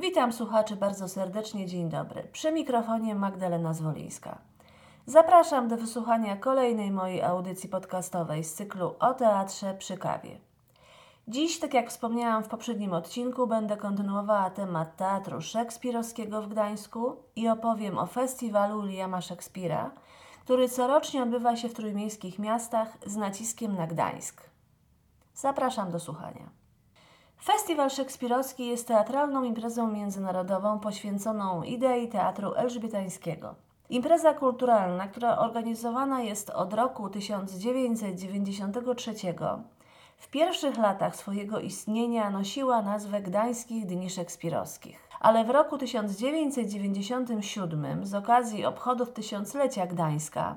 Witam słuchaczy bardzo serdecznie, dzień dobry. Przy mikrofonie Magdalena Zwolińska. Zapraszam do wysłuchania kolejnej mojej audycji podcastowej z cyklu o teatrze przy kawie. Dziś, tak jak wspomniałam w poprzednim odcinku, będę kontynuowała temat teatru szekspirowskiego w Gdańsku i opowiem o festiwalu Williama Szekspira, który corocznie odbywa się w trójmiejskich miastach z naciskiem na Gdańsk. Zapraszam do słuchania. Festiwal Szekspirowski jest teatralną imprezą międzynarodową poświęconą idei teatru elżbietańskiego. Impreza kulturalna, która organizowana jest od roku 1993, w pierwszych latach swojego istnienia nosiła nazwę Gdańskich Dni Szekspirowskich. Ale w roku 1997 z okazji obchodów tysiąclecia Gdańska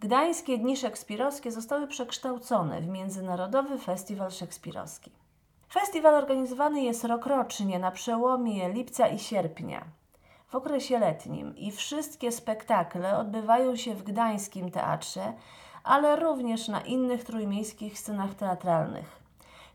Gdańskie Dni Szekspirowskie zostały przekształcone w Międzynarodowy Festiwal Szekspirowski. Festiwal organizowany jest rokrocznie na przełomie lipca i sierpnia, w okresie letnim i wszystkie spektakle odbywają się w Gdańskim Teatrze, ale również na innych trójmiejskich scenach teatralnych.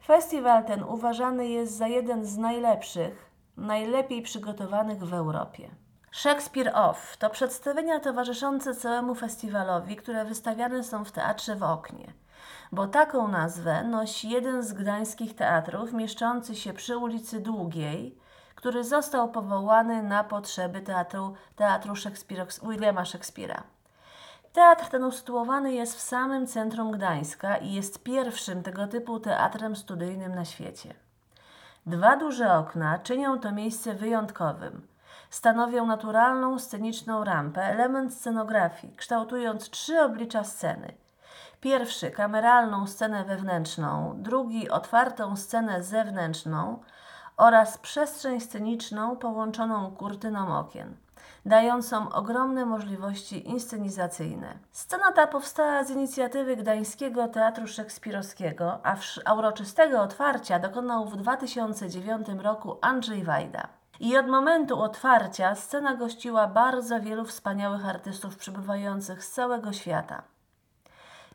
Festiwal ten uważany jest za jeden z najlepszych, najlepiej przygotowanych w Europie. Shakespeare Off to przedstawienia towarzyszące całemu festiwalowi, które wystawiane są w teatrze w oknie bo taką nazwę nosi jeden z gdańskich teatrów mieszczący się przy ulicy Długiej, który został powołany na potrzeby teatru, teatru Williama Szekspira. Teatr ten usytuowany jest w samym centrum Gdańska i jest pierwszym tego typu teatrem studyjnym na świecie. Dwa duże okna czynią to miejsce wyjątkowym. Stanowią naturalną sceniczną rampę, element scenografii, kształtując trzy oblicza sceny – Pierwszy kameralną scenę wewnętrzną, drugi otwartą scenę zewnętrzną oraz przestrzeń sceniczną połączoną kurtyną okien, dającą ogromne możliwości inscenizacyjne. Scena ta powstała z inicjatywy Gdańskiego Teatru Szekspirowskiego, a uroczystego otwarcia dokonał w 2009 roku Andrzej Wajda. I od momentu otwarcia scena gościła bardzo wielu wspaniałych artystów przybywających z całego świata.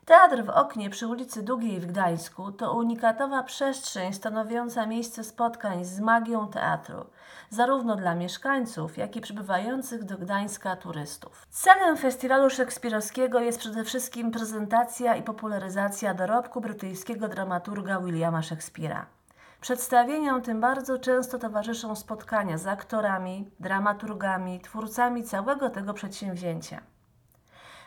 Teatr w oknie przy ulicy Długiej w Gdańsku to unikatowa przestrzeń stanowiąca miejsce spotkań z magią teatru, zarówno dla mieszkańców, jak i przybywających do Gdańska turystów. Celem festiwalu szekspirowskiego jest przede wszystkim prezentacja i popularyzacja dorobku brytyjskiego dramaturga Williama Szekspira. Przedstawieniom tym bardzo często towarzyszą spotkania z aktorami, dramaturgami, twórcami całego tego przedsięwzięcia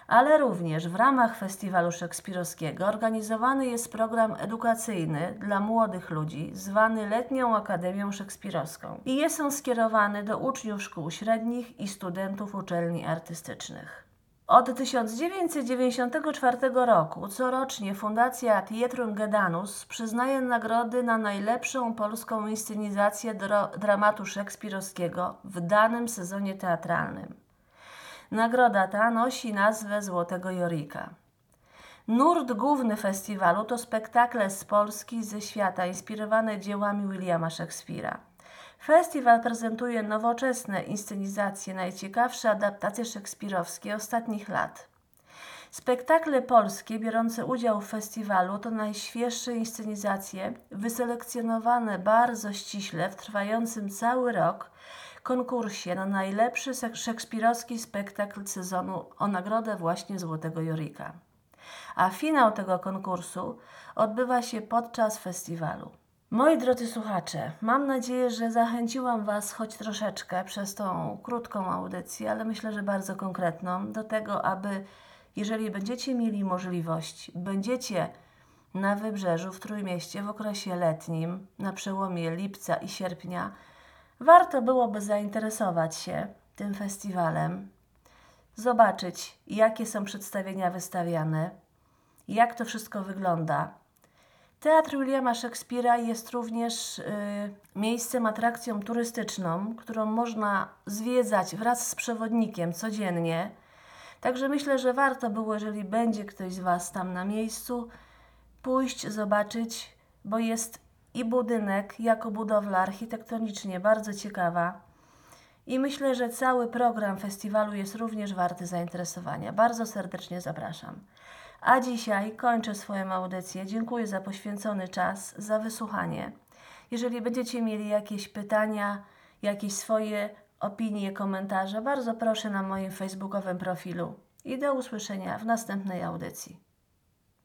ale również w ramach Festiwalu Szekspirowskiego organizowany jest program edukacyjny dla młodych ludzi zwany Letnią Akademią Szekspirowską i jest on skierowany do uczniów szkół średnich i studentów uczelni artystycznych. Od 1994 roku corocznie Fundacja Theatrum Gedanus przyznaje nagrody na najlepszą polską inscenizację dramatu szekspirowskiego w danym sezonie teatralnym. Nagroda ta nosi nazwę Złotego Jorika. Nurt główny festiwalu to spektakle z Polski i ze świata inspirowane dziełami Williama Shakespeare'a. Festiwal prezentuje nowoczesne inscenizacje, najciekawsze adaptacje szekspirowskie ostatnich lat. Spektakle polskie biorące udział w festiwalu to najświeższe inscenizacje, wyselekcjonowane bardzo ściśle w trwającym cały rok konkursie na najlepszy szekspirowski spektakl sezonu o nagrodę właśnie Złotego Jorika. A finał tego konkursu odbywa się podczas festiwalu. Moi drodzy słuchacze, mam nadzieję, że zachęciłam Was choć troszeczkę przez tą krótką audycję, ale myślę, że bardzo konkretną, do tego, aby jeżeli będziecie mieli możliwość, będziecie na wybrzeżu w Trójmieście w okresie letnim, na przełomie lipca i sierpnia, Warto byłoby zainteresować się tym festiwalem, zobaczyć, jakie są przedstawienia wystawiane, jak to wszystko wygląda. Teatr Williama Szekspira jest również y, miejscem, atrakcją turystyczną, którą można zwiedzać wraz z przewodnikiem codziennie. Także myślę, że warto było, jeżeli będzie ktoś z Was tam na miejscu, pójść, zobaczyć, bo jest i budynek jako budowla architektonicznie bardzo ciekawa. I myślę, że cały program festiwalu jest również warty zainteresowania. Bardzo serdecznie zapraszam. A dzisiaj kończę swoją audycję. Dziękuję za poświęcony czas, za wysłuchanie. Jeżeli będziecie mieli jakieś pytania, jakieś swoje opinie, komentarze, bardzo proszę na moim facebookowym profilu. I do usłyszenia w następnej audycji.